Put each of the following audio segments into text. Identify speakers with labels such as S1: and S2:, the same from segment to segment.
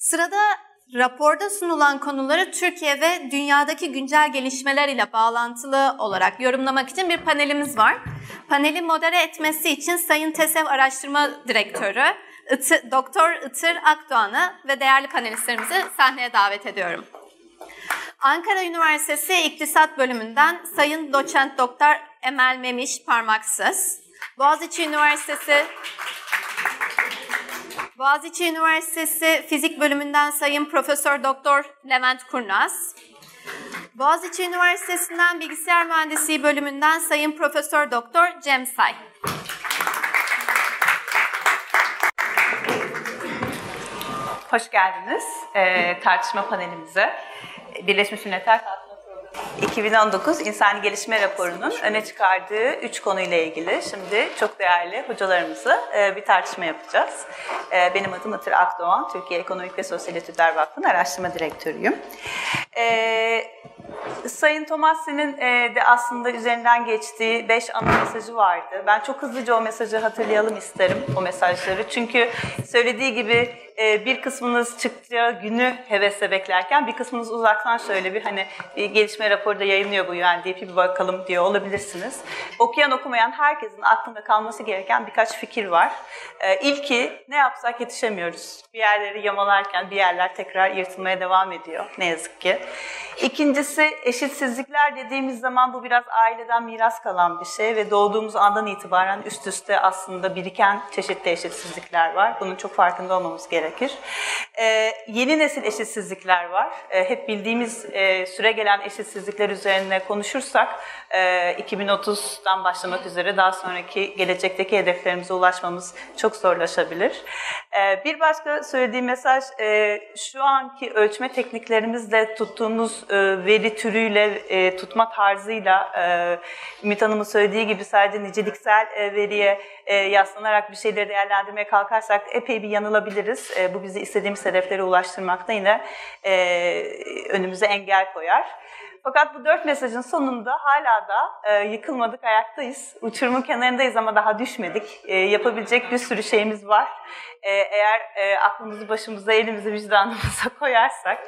S1: Sırada raporda sunulan konuları Türkiye ve dünyadaki güncel gelişmeler ile bağlantılı olarak yorumlamak için bir panelimiz var. Paneli modere etmesi için Sayın TESEV Araştırma Direktörü Doktor Itır Akdoğan'ı ve değerli panelistlerimizi sahneye davet ediyorum. Ankara Üniversitesi İktisat Bölümünden Sayın Doçent Doktor Emel Memiş Parmaksız, Boğaziçi Üniversitesi Boğaziçi Üniversitesi Fizik Bölümünden Sayın Profesör Doktor Levent Kurnaz, Boğaziçi Üniversitesi'nden Bilgisayar Mühendisliği Bölümünden Sayın Profesör Doktor Cem Say.
S2: Hoş geldiniz e, tartışma panelimize. Birleşmiş Milletler 2019 İnsani Gelişme Raporu'nun öne çıkardığı üç konuyla ilgili şimdi çok değerli hocalarımızla e, bir tartışma yapacağız. E, benim adım Atır Akdoğan, Türkiye Ekonomik ve Sosyal Etütler Vakfı'nın araştırma direktörüyüm. E, Sayın e, de aslında üzerinden geçtiği beş ana mesajı vardı. Ben çok hızlıca o mesajı hatırlayalım isterim, o mesajları. Çünkü söylediği gibi bir kısmınız çıkacağı günü hevesle beklerken bir kısmınız uzaktan şöyle bir hani gelişme raporu da yayınlıyor bu UNDP bir bakalım diyor olabilirsiniz. Okuyan okumayan herkesin aklında kalması gereken birkaç fikir var. E, ilki ne yapsak yetişemiyoruz. Bir yerleri yamalarken bir yerler tekrar yırtılmaya devam ediyor ne yazık ki. İkincisi eşitsizlikler dediğimiz zaman bu biraz aileden miras kalan bir şey ve doğduğumuz andan itibaren üst üste aslında biriken çeşitli eşitsizlikler var. Bunun çok farkında olmamız gerekir. Ee, yeni nesil eşitsizlikler var. Ee, hep bildiğimiz e, süre gelen eşitsizlikler üzerine konuşursak e, 2030'dan başlamak üzere daha sonraki gelecekteki hedeflerimize ulaşmamız çok zorlaşabilir. Ee, bir başka söylediğim mesaj e, şu anki ölçme tekniklerimizle tuttuğumuz e, veri türüyle e, tutma tarzıyla e, Ümit Hanım'ın söylediği gibi sadece niceliksel e, veriye e, yaslanarak bir şeyleri değerlendirmeye kalkarsak epey bir yanılabiliriz. E, bu bizi istediğimiz hedeflere ulaştırmakta yine e, önümüze engel koyar. Fakat bu dört mesajın sonunda hala da e, yıkılmadık, ayaktayız. Uçurumun kenarındayız ama daha düşmedik. E, yapabilecek bir sürü şeyimiz var. E, eğer e, aklımızı başımıza, elimizi vicdanımıza koyarsak,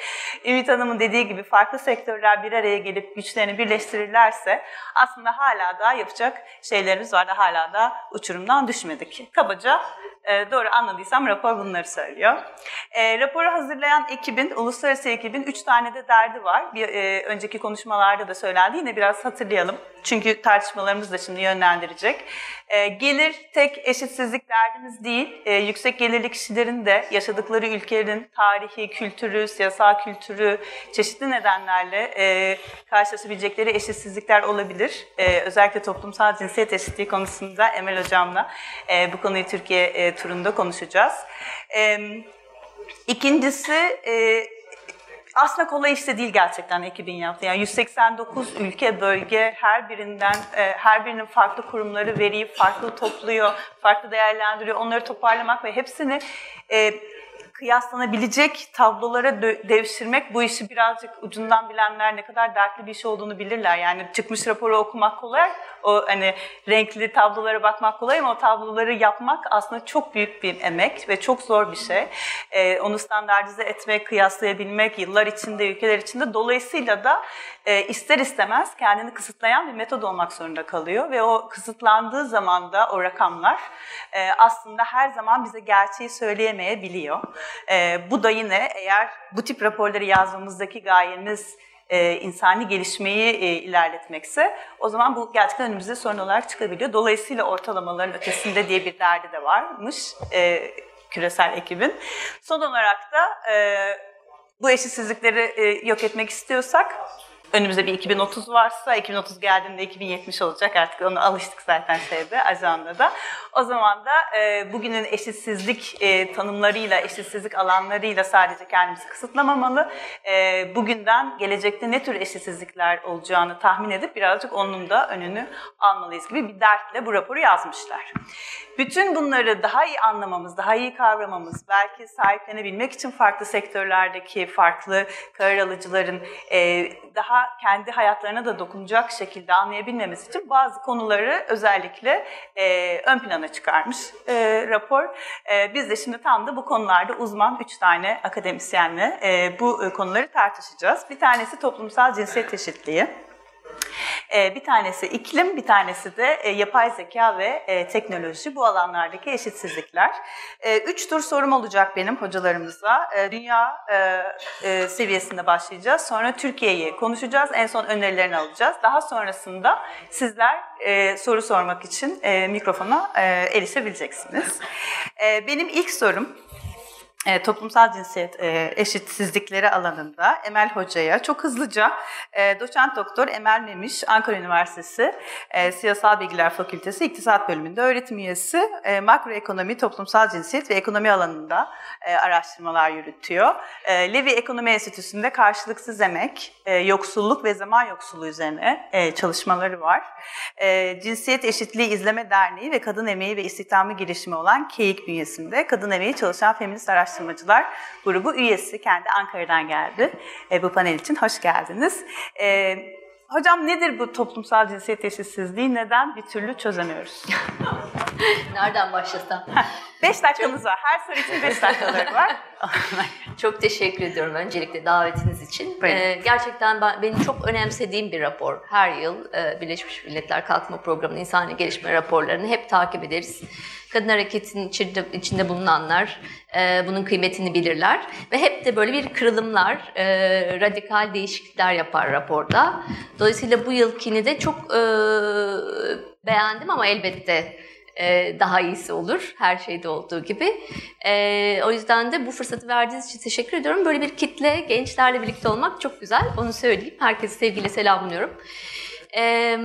S2: Ümit Hanım'ın dediği gibi farklı sektörler bir araya gelip güçlerini birleştirirlerse aslında hala da yapacak şeylerimiz var da hala da uçurumdan düşmedik. Kabaca e, doğru anladıysam rapor bunları söylüyor. E, raporu hazırlayan ekibin, uluslararası ekibin üç tane de derdi var. Bir e, önceki konuşmalarda da söylendi. Yine biraz hatırlayalım. Çünkü tartışmalarımız da şimdi yönlendirecek. E, gelir tek eşitsizlik derdimiz değil. E, yüksek gelirli kişilerin de yaşadıkları ülkelerin tarihi, kültürü, siyasal kültürü çeşitli nedenlerle e, karşılaşabilecekleri eşitsizlikler olabilir. E, özellikle toplumsal cinsiyet eşitliği konusunda Emel Hocam'la e, bu konuyu Türkiye e, turunda konuşacağız. E, ikincisi... E, aslında kolay işte değil gerçekten ekibin yaptığı. Yani 189 ülke, bölge her birinden, e, her birinin farklı kurumları veriyi farklı topluyor, farklı değerlendiriyor. Onları toparlamak ve hepsini e, kıyaslanabilecek tablolara devşirmek bu işi birazcık ucundan bilenler ne kadar dertli bir iş olduğunu bilirler. Yani çıkmış raporu okumak kolay, o hani renkli tablolara bakmak kolay ama o tabloları yapmak aslında çok büyük bir emek ve çok zor bir şey. Ee, onu standartize etmek, kıyaslayabilmek yıllar içinde, ülkeler içinde dolayısıyla da e, ister istemez kendini kısıtlayan bir metod olmak zorunda kalıyor ve o kısıtlandığı zaman da o rakamlar e, aslında her zaman bize gerçeği söyleyemeyebiliyor. E, bu da yine eğer bu tip raporları yazmamızdaki gayemiz e, insani gelişmeyi ilerletmekse o zaman bu gerçekten önümüzde sorun olarak çıkabiliyor. Dolayısıyla ortalamaların ötesinde diye bir derdi de varmış küresel ekibin. Son olarak da bu eşitsizlikleri yok etmek istiyorsak önümüzde bir 2030 varsa 2030 geldiğinde 2070 olacak artık onu alıştık zaten şeyde ajandada. O zaman da e, bugünün eşitsizlik e, tanımlarıyla, eşitsizlik alanlarıyla sadece kendimizi kısıtlamamalı. E, bugünden gelecekte ne tür eşitsizlikler olacağını tahmin edip birazcık onun da önünü almalıyız gibi bir dertle bu raporu yazmışlar. Bütün bunları daha iyi anlamamız, daha iyi kavramamız, belki sahiplenebilmek için farklı sektörlerdeki farklı karar alıcıların e, daha kendi hayatlarına da dokunacak şekilde anlayabilmemiz için bazı konuları özellikle e, ön plana çıkarmış e, rapor. E, biz de şimdi tam da bu konularda uzman üç tane akademisyenle e, bu e, konuları tartışacağız. Bir tanesi toplumsal cinsiyet eşitliği. Ee, bir tanesi iklim, bir tanesi de e, yapay zeka ve e, teknoloji bu alanlardaki eşitsizlikler. Ee, üç tur sorum olacak benim hocalarımıza. Ee, dünya e, seviyesinde başlayacağız. Sonra Türkiye'yi konuşacağız. En son önerilerini alacağız. Daha sonrasında sizler soru sormak için mikrofona erişebileceksiniz. Benim ilk sorum e, toplumsal cinsiyet e, eşitsizlikleri alanında Emel Hoca'ya çok hızlıca e, doçent doktor Emel Memiş Ankara Üniversitesi e, Siyasal Bilgiler Fakültesi İktisat Bölümünde öğretim üyesi e, makroekonomi, toplumsal cinsiyet ve ekonomi alanında e, araştırmalar yürütüyor. E, Levi Ekonomi Enstitüsü'nde karşılıksız emek, e, yoksulluk ve zaman yoksulluğu üzerine e, çalışmaları var. E, Cinsiyet Eşitliği İzleme Derneği ve Kadın Emeği ve İstihdamı girişimi olan KEİK bünyesinde Kadın Emeği Çalışan Feminist Araştırmacılar grubu üyesi. Kendi Ankara'dan geldi. E, bu panel için hoş geldiniz. E, Hocam nedir bu toplumsal cinsiyet eşitsizliği? Neden bir türlü çözemiyoruz?
S3: Nereden başlasam?
S2: Beş dakikamız var. Her soru için beş dakikaları var.
S3: çok teşekkür ediyorum öncelikle davetiniz için. Ee, gerçekten ben, benim çok önemsediğim bir rapor. Her yıl e, Birleşmiş Milletler Kalkınma Programı'nın insani gelişme raporlarını hep takip ederiz. Kadın hareketinin içinde, içinde bulunanlar e, bunun kıymetini bilirler. Ve hep de böyle bir kırılımlar, e, radikal değişiklikler yapar raporda. Dolayısıyla bu yılkini de çok e, beğendim ama elbette e, daha iyisi olur. Her şeyde olduğu gibi. E, o yüzden de bu fırsatı verdiğiniz için teşekkür ediyorum. Böyle bir kitle, gençlerle birlikte olmak çok güzel. Onu söyleyeyim. Herkese sevgiyle selamlıyorum. E,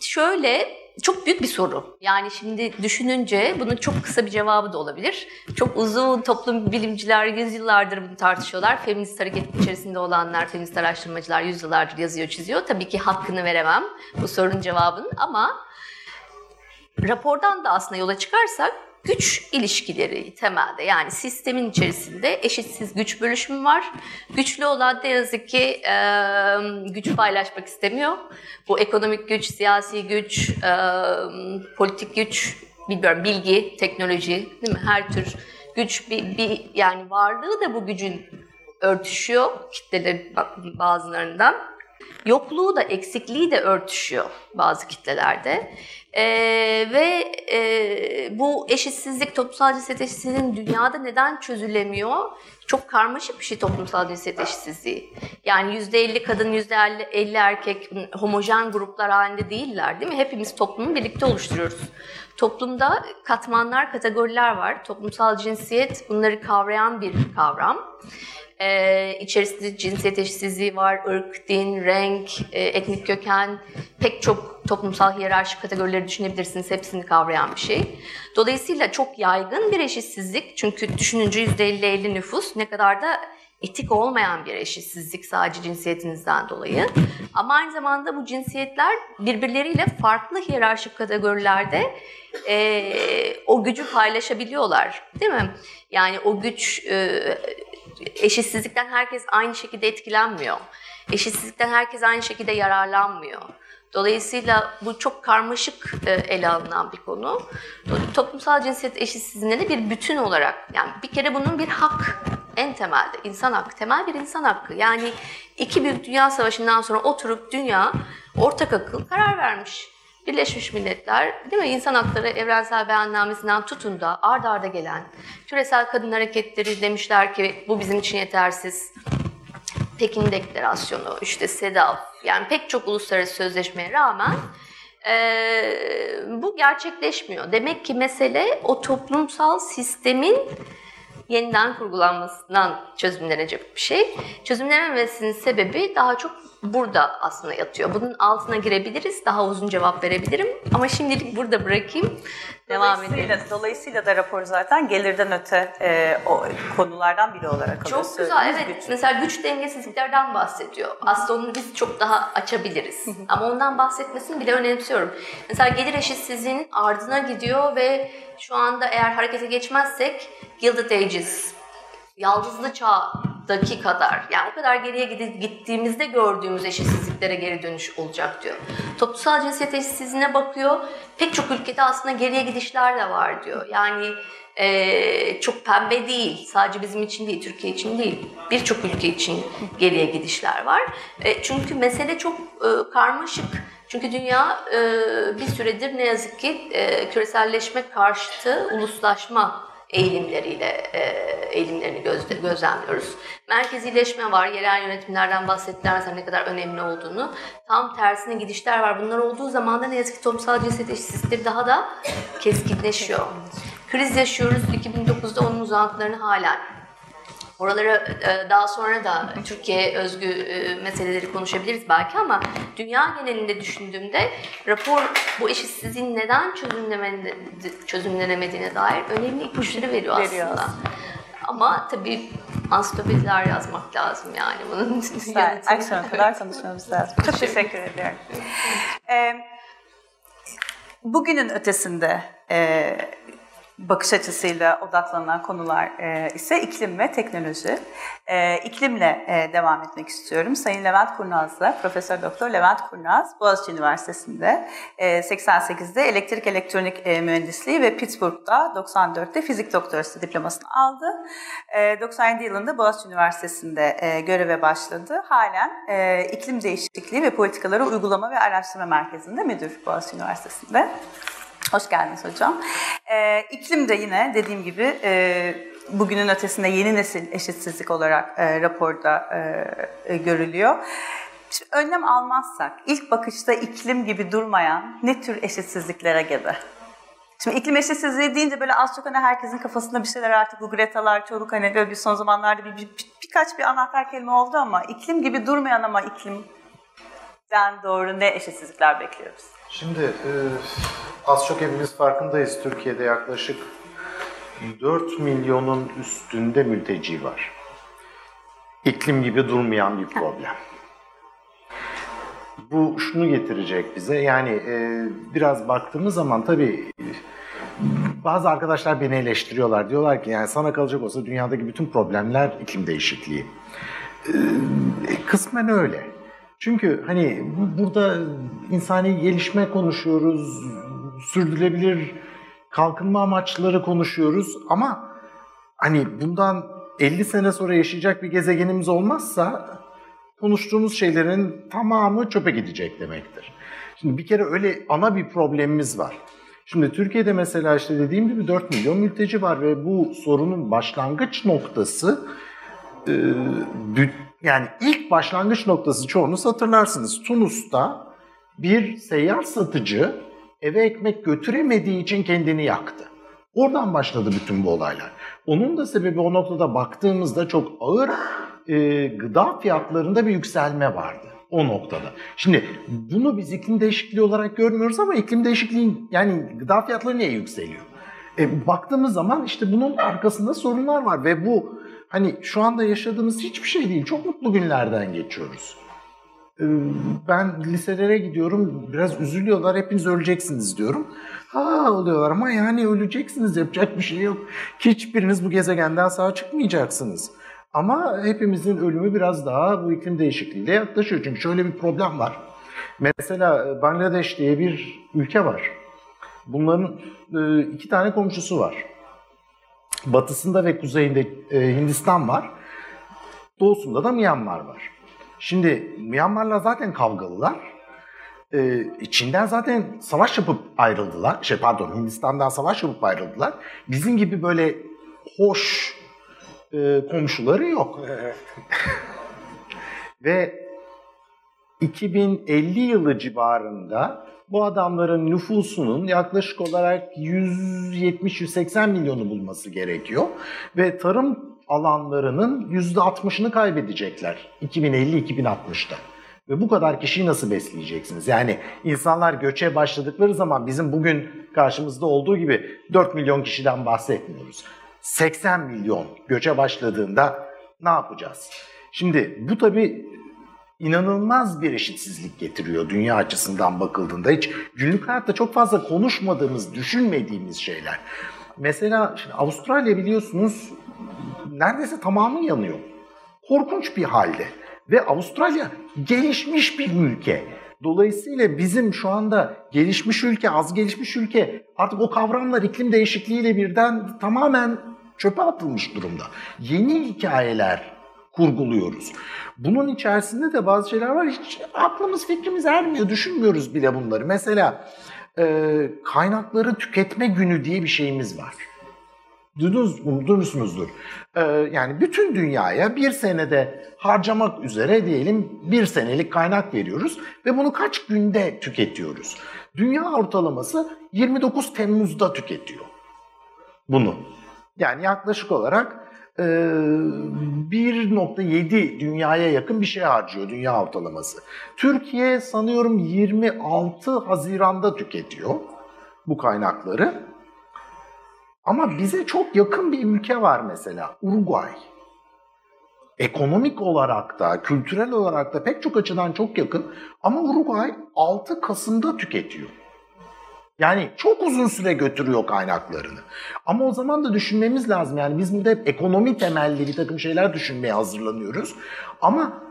S3: şöyle çok büyük bir soru. Yani şimdi düşününce bunun çok kısa bir cevabı da olabilir. Çok uzun toplum bilimciler yüzyıllardır bunu tartışıyorlar. Feminist hareket içerisinde olanlar, feminist araştırmacılar yüzyıllardır yazıyor, çiziyor. Tabii ki hakkını veremem bu sorunun cevabının ama rapordan da aslında yola çıkarsak güç ilişkileri temelde yani sistemin içerisinde eşitsiz güç bölüşümü var. Güçlü olan ne yazık ki e, güç paylaşmak istemiyor. Bu ekonomik güç, siyasi güç, e, politik güç, bilmiyorum bilgi, teknoloji değil mi? Her tür güç bir, bir yani varlığı da bu gücün örtüşüyor kitlelerin bazılarından. Yokluğu da eksikliği de örtüşüyor bazı kitlelerde. Ee, ve e, bu eşitsizlik, toplumsal cinsiyet eşitsizliğinin dünyada neden çözülemiyor? Çok karmaşık bir şey toplumsal cinsiyet eşitsizliği. Yani %50 kadın, %50 erkek homojen gruplar halinde değiller değil mi? Hepimiz toplumu birlikte oluşturuyoruz. Toplumda katmanlar, kategoriler var. Toplumsal cinsiyet bunları kavrayan bir kavram. Ee, içerisinde cinsiyet eşitsizliği var, ırk, din, renk, e, etnik köken, pek çok toplumsal hiyerarşi kategorileri düşünebilirsiniz. Hepsini kavrayan bir şey. Dolayısıyla çok yaygın bir eşitsizlik. Çünkü düşününce %50-50 nüfus ne kadar da etik olmayan bir eşitsizlik sadece cinsiyetinizden dolayı. Ama aynı zamanda bu cinsiyetler birbirleriyle farklı hiyerarşik kategorilerde e, o gücü paylaşabiliyorlar. Değil mi? Yani o güç e, eşitsizlikten herkes aynı şekilde etkilenmiyor. Eşitsizlikten herkes aynı şekilde yararlanmıyor. Dolayısıyla bu çok karmaşık e, ele alınan bir konu. Toplumsal cinsiyet eşitsizliğinde de bir bütün olarak yani bir kere bunun bir hak en temelde insan hakkı, temel bir insan hakkı. Yani iki büyük dünya savaşından sonra oturup dünya ortak akıl karar vermiş. Birleşmiş Milletler değil mi insan hakları evrensel beyannamesinden tutun da ard arda gelen küresel kadın hareketleri demişler ki bu bizim için yetersiz. Pekin Deklarasyonu, işte SEDAV yani pek çok uluslararası sözleşmeye rağmen e, bu gerçekleşmiyor. Demek ki mesele o toplumsal sistemin yeniden kurgulanmasından çözümlenecek bir şey. Çözümlenememesinin sebebi daha çok burada aslında yatıyor. Bunun altına girebiliriz, daha uzun cevap verebilirim ama şimdilik burada bırakayım. Devam edelim.
S2: Dolayısıyla da rapor zaten gelirden öte e, o konulardan biri olarak alıyor.
S3: Çok güzel, evet. Güç. Mesela güç dengesizliklerden bahsediyor. Aslında onu biz çok daha açabiliriz. ama ondan bahsetmesini bile önemsiyorum. Mesela gelir eşitsizliğinin ardına gidiyor ve şu anda eğer harekete geçmezsek Gilded Ages, Yaldızlı Çağ daki kadar yani o kadar geriye gittiğimizde gördüğümüz eşitsizliklere geri dönüş olacak diyor. Toplumsal cinsiyet eşitsizliğine bakıyor. Pek çok ülkede aslında geriye gidişler de var diyor. Yani e, çok pembe değil. Sadece bizim için değil, Türkiye için değil. Birçok ülke için geriye gidişler var. E, çünkü mesele çok e, karmaşık. Çünkü dünya e, bir süredir ne yazık ki e, küreselleşme karşıtı uluslaşma eğilimleriyle e, eğilimlerini gözle, gözlemliyoruz. Merkezileşme var, yerel yönetimlerden bahsettiler ne kadar önemli olduğunu. Tam tersine gidişler var. Bunlar olduğu zaman da ne yazık ki toplumsal cinsiyet eşitsizlikleri daha da keskinleşiyor. Kriz yaşıyoruz. 2009'da onun uzantılarını hala Oralara e, daha sonra da Türkiye özgü e, meseleleri konuşabiliriz belki ama dünya genelinde düşündüğümde rapor bu eşitsizliğin neden çözümlenemediğine dair önemli ipuçları veriyor aslında. Veriyor aslında. Ama tabii ansiklopediler yazmak lazım yani bunun
S2: Güzel. Akşama kadar konuşmamız lazım. Çok teşekkür ediyorum. Ee, bugünün ötesinde e, bakış açısıyla odaklanan konular e, ise iklim ve teknoloji. E, iklimle e, devam etmek istiyorum. Sayın Levent Kurnaz'la, Profesör Doktor Levent Kurnaz, Boğaziçi Üniversitesi'nde e, 88'de elektrik elektronik mühendisliği ve Pittsburgh'da 94'te fizik doktorası diplomasını aldı. E, 97 yılında Boğaziçi Üniversitesi'nde göreve başladı. Halen iklim değişikliği ve politikaları uygulama ve araştırma merkezinde müdür Boğaziçi Üniversitesi'nde. Hoş geldiniz hocam. Ee, iklim de yine dediğim gibi e, bugünün ötesinde yeni nesil eşitsizlik olarak e, raporda e, görülüyor. Şimdi önlem almazsak ilk bakışta iklim gibi durmayan ne tür eşitsizliklere gebe? Şimdi iklim eşitsizliği deyince böyle az çok hani herkesin kafasında bir şeyler artık bu Greta'lar, çoluk hani böyle bir son zamanlarda bir, bir, bir, birkaç bir anahtar kelime oldu ama iklim gibi durmayan ama iklimden doğru ne eşitsizlikler bekliyoruz?
S4: Şimdi e, az çok hepimiz farkındayız. Türkiye'de yaklaşık 4 milyonun üstünde mülteci var. İklim gibi durmayan bir problem. Bu şunu getirecek bize, yani e, biraz baktığımız zaman tabii bazı arkadaşlar beni eleştiriyorlar. Diyorlar ki yani sana kalacak olsa dünyadaki bütün problemler iklim değişikliği. E, kısmen öyle. Çünkü hani burada insani gelişme konuşuyoruz, sürdürülebilir kalkınma amaçları konuşuyoruz ama hani bundan 50 sene sonra yaşayacak bir gezegenimiz olmazsa konuştuğumuz şeylerin tamamı çöpe gidecek demektir. Şimdi bir kere öyle ana bir problemimiz var. Şimdi Türkiye'de mesela işte dediğim gibi 4 milyon mülteci var ve bu sorunun başlangıç noktası yani ilk başlangıç noktası çoğunuz hatırlarsınız. Tunus'ta bir seyyar satıcı eve ekmek götüremediği için kendini yaktı. Oradan başladı bütün bu olaylar. Onun da sebebi o noktada baktığımızda çok ağır e, gıda fiyatlarında bir yükselme vardı o noktada. Şimdi bunu biz iklim değişikliği olarak görmüyoruz ama iklim değişikliği yani gıda fiyatları niye yükseliyor? E, baktığımız zaman işte bunun arkasında sorunlar var ve bu hani şu anda yaşadığımız hiçbir şey değil. Çok mutlu günlerden geçiyoruz. Ee, ben liselere gidiyorum, biraz üzülüyorlar, hepiniz öleceksiniz diyorum. Ha oluyorlar ama yani öleceksiniz, yapacak bir şey yok. Hiçbiriniz bu gezegenden sağ çıkmayacaksınız. Ama hepimizin ölümü biraz daha bu iklim değişikliğiyle yaklaşıyor. Çünkü şöyle bir problem var. Mesela e, Bangladeş diye bir ülke var. Bunların e, iki tane komşusu var batısında ve kuzeyinde e, Hindistan var. Doğusunda da Myanmar var. Şimdi Myanmar'la zaten kavgalılar. Ee, Çin'den zaten savaş yapıp ayrıldılar. Şey pardon Hindistan'dan savaş yapıp ayrıldılar. Bizim gibi böyle hoş e, komşuları yok. Ve 2050 yılı civarında bu adamların nüfusunun yaklaşık olarak 170-180 milyonu bulması gerekiyor. Ve tarım alanlarının %60'ını kaybedecekler 2050-2060'da. Ve bu kadar kişiyi nasıl besleyeceksiniz? Yani insanlar göçe başladıkları zaman bizim bugün karşımızda olduğu gibi 4 milyon kişiden bahsetmiyoruz. 80 milyon göçe başladığında ne yapacağız? Şimdi bu tabii inanılmaz bir eşitsizlik getiriyor dünya açısından bakıldığında. Hiç günlük hayatta çok fazla konuşmadığımız, düşünmediğimiz şeyler. Mesela şimdi Avustralya biliyorsunuz neredeyse tamamı yanıyor. korkunç bir halde. Ve Avustralya gelişmiş bir ülke. Dolayısıyla bizim şu anda gelişmiş ülke, az gelişmiş ülke artık o kavramlar iklim değişikliğiyle birden tamamen çöpe atılmış durumda. Yeni hikayeler kurguluyoruz. Bunun içerisinde de bazı şeyler var. Hiç aklımız fikrimiz ermiyor. Düşünmüyoruz bile bunları. Mesela e, kaynakları tüketme günü diye bir şeyimiz var. Duydunuz mu? Duymuşsunuzdur. Ee, yani bütün dünyaya bir senede harcamak üzere diyelim bir senelik kaynak veriyoruz ve bunu kaç günde tüketiyoruz? Dünya ortalaması 29 Temmuz'da tüketiyor bunu. Yani yaklaşık olarak 1.7 dünyaya yakın bir şey harcıyor dünya ortalaması. Türkiye sanıyorum 26 Haziran'da tüketiyor bu kaynakları. Ama bize çok yakın bir ülke var mesela Uruguay. Ekonomik olarak da, kültürel olarak da pek çok açıdan çok yakın. Ama Uruguay 6 Kasım'da tüketiyor. Yani çok uzun süre götürüyor kaynaklarını. Ama o zaman da düşünmemiz lazım. Yani biz burada hep ekonomi temelli bir takım şeyler düşünmeye hazırlanıyoruz. Ama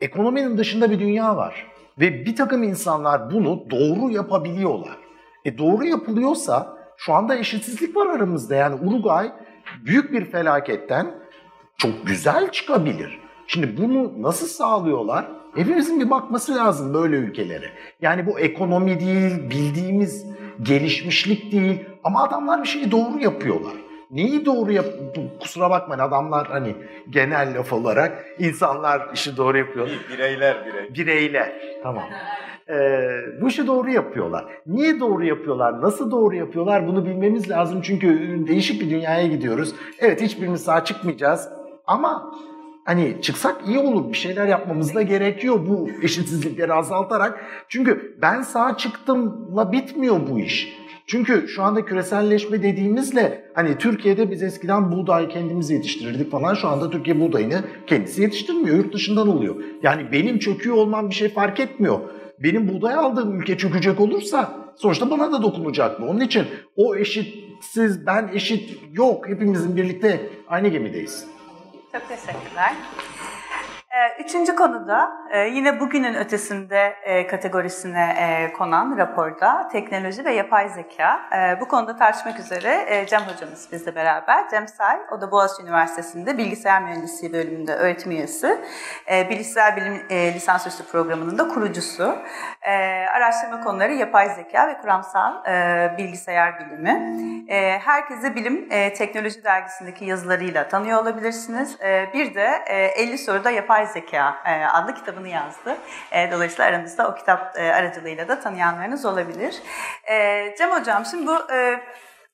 S4: ekonominin dışında bir dünya var. Ve bir takım insanlar bunu doğru yapabiliyorlar. E doğru yapılıyorsa şu anda eşitsizlik var aramızda. Yani Uruguay büyük bir felaketten çok güzel çıkabilir. Şimdi bunu nasıl sağlıyorlar? Hepimizin bir bakması lazım böyle ülkelere. Yani bu ekonomi değil, bildiğimiz gelişmişlik değil ama adamlar bir şeyi doğru yapıyorlar. Neyi doğru yap... Kusura bakmayın adamlar hani genel laf olarak insanlar işi doğru yapıyor.
S5: Bireyler birey.
S4: Bireyler. Tamam. Ee, bu işi doğru yapıyorlar. Niye doğru yapıyorlar? Nasıl doğru yapıyorlar? Bunu bilmemiz lazım. Çünkü değişik bir dünyaya gidiyoruz. Evet hiçbirimiz sağ çıkmayacağız. Ama hani çıksak iyi olur. Bir şeyler yapmamız da gerekiyor bu eşitsizlikleri azaltarak. Çünkü ben sağ çıktımla bitmiyor bu iş. Çünkü şu anda küreselleşme dediğimizle hani Türkiye'de biz eskiden buğday kendimiz yetiştirirdik falan. Şu anda Türkiye buğdayını kendisi yetiştirmiyor. Yurt dışından oluyor. Yani benim çöküyor olmam bir şey fark etmiyor. Benim buğday aldığım ülke çökecek olursa sonuçta bana da dokunacak mı? Onun için o eşitsiz, ben eşit yok. Hepimizin birlikte aynı gemideyiz.
S2: Çok teşekkürler. Ee, Üçüncü konuda e, yine bugünün ötesinde e, kategorisine e, konan raporda teknoloji ve yapay zeka. Bu konuda tartışmak üzere Cem hocamız bizle beraber. Cem Say, o da Boğaziçi Üniversitesi'nde bilgisayar mühendisliği bölümünde öğretim üyesi. Bilgisayar bilim lisansüstü programının da kurucusu. Araştırma konuları yapay zeka ve kuramsal bilgisayar bilimi. Herkese Bilim Teknoloji Dergisi'ndeki yazılarıyla tanıyor olabilirsiniz. Bir de e, 50 soruda yapay zeka e, adlı kitabını yazdı. E, Dolayısıyla aranızda o kitap e, aracılığıyla da tanıyanlarınız olabilir. Cem Hocam şimdi bu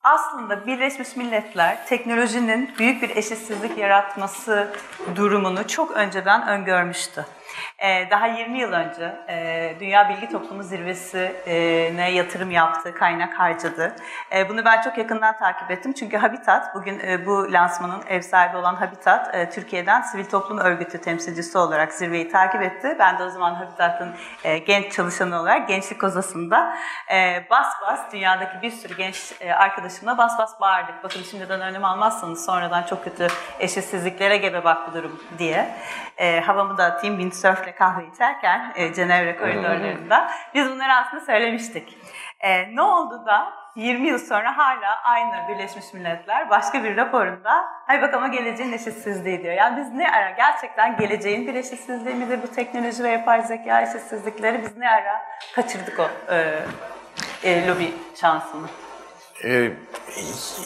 S2: aslında Birleşmiş Milletler teknolojinin büyük bir eşitsizlik yaratması durumunu çok önceden öngörmüştü. Ee, Daha 20 yıl önce e, Dünya Bilgi Toplumu Zirvesi'ne yatırım yaptı, kaynak harcadı. E, Bunu ben çok yakından takip ettim çünkü Habitat, bugün e, bu lansmanın ev sahibi olan Habitat, Türkiye'den sivil toplum örgütü temsilcisi olarak zirveyi takip etti. Ben de o zaman Habitat'ın genç çalışanı olarak Gençlik Kozası'nda bas bas dünyadaki bir sürü genç arkadaşımla bas bas bağırdık. Bakın şimdiden önlem almazsanız sonradan çok kötü eşitsizliklere gebe bak bu durum diye. E, havamı da atayım windsurfle kahve içerken e, Cenevre koridorlarında biz bunları aslında söylemiştik. E, ne oldu da 20 yıl sonra hala aynı Birleşmiş Milletler başka bir raporunda hay bak geleceğin eşitsizliği diyor. Yani biz ne ara gerçekten geleceğin bir eşitsizliği midir bu teknoloji ve yapay zeka eşitsizlikleri biz ne ara kaçırdık o e, e, lobi şansını.
S5: Ee,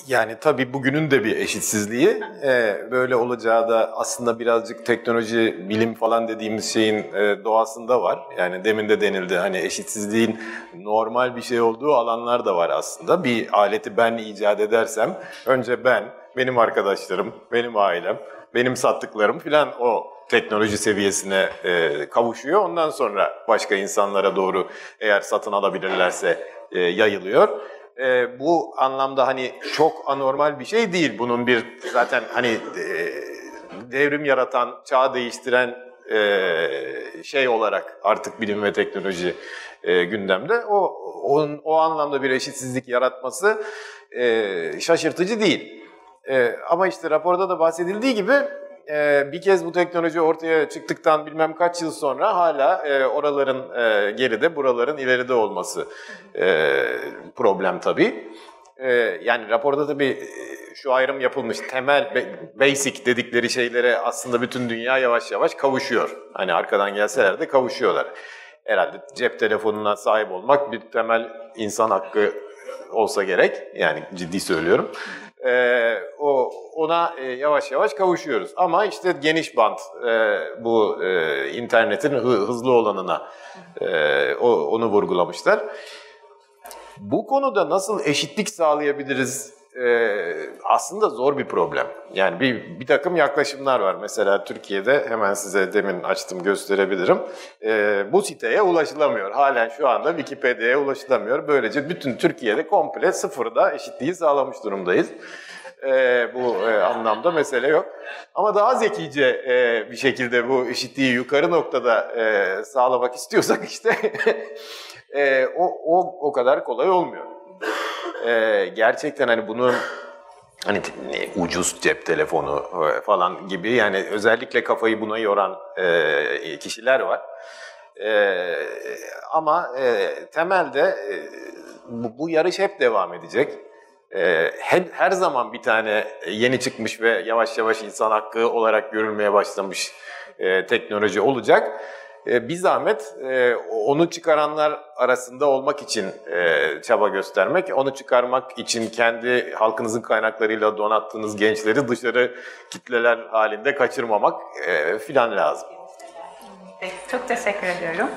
S5: yani tabii bugünün de bir eşitsizliği. Ee, böyle olacağı da aslında birazcık teknoloji, bilim falan dediğimiz şeyin e, doğasında var. Yani demin de denildi hani eşitsizliğin normal bir şey olduğu alanlar da var aslında. Bir aleti ben icat edersem önce ben, benim arkadaşlarım, benim ailem, benim sattıklarım filan o teknoloji seviyesine e, kavuşuyor. Ondan sonra başka insanlara doğru eğer satın alabilirlerse e, yayılıyor. E, bu anlamda hani çok anormal bir şey değil. Bunun bir zaten hani e, devrim yaratan, çağ değiştiren e, şey olarak artık bilim ve teknoloji e, gündemde. O onun, o anlamda bir eşitsizlik yaratması e, şaşırtıcı değil. E, ama işte raporda da bahsedildiği gibi e, bir kez bu teknoloji ortaya çıktıktan bilmem kaç yıl sonra hala e, oraların e, geride, buraların ileride olması e, problem tabii. E, yani raporda tabii e, şu ayrım yapılmış. Temel, basic dedikleri şeylere aslında bütün dünya yavaş yavaş kavuşuyor. Hani arkadan gelseler de kavuşuyorlar. Herhalde cep telefonuna sahip olmak bir temel insan hakkı olsa gerek. Yani ciddi söylüyorum. Ee, o ona e, yavaş yavaş kavuşuyoruz. Ama işte geniş bant e, bu e, internetin hı- hızlı olanına e, o, onu vurgulamışlar. Bu konuda nasıl eşitlik sağlayabiliriz? Ee, aslında zor bir problem. Yani bir, bir takım yaklaşımlar var. Mesela Türkiye'de hemen size demin açtım gösterebilirim. Ee, bu siteye ulaşılamıyor. Halen şu anda Wikipedia'ya ulaşılamıyor. Böylece bütün Türkiye'de komple sıfırda eşitliği sağlamış durumdayız. Ee, bu e, anlamda mesele yok. Ama daha zekice e, bir şekilde bu eşitliği yukarı noktada e, sağlamak istiyorsak işte e, o, o, o kadar kolay olmuyor. E, gerçekten hani bunun hani ucuz cep telefonu e, falan gibi yani özellikle kafayı buna yoran e, kişiler var. E, ama e, temelde e, bu, bu yarış hep devam edecek. E, her, her zaman bir tane yeni çıkmış ve yavaş yavaş insan hakkı olarak görülmeye başlamış e, teknoloji olacak. E, bir zahmet e, onu çıkaranlar arasında olmak için e, çaba göstermek, onu çıkarmak için kendi halkınızın kaynaklarıyla donattığınız gençleri dışarı kitleler halinde kaçırmamak filan lazım.
S2: Peki, çok teşekkür ediyorum.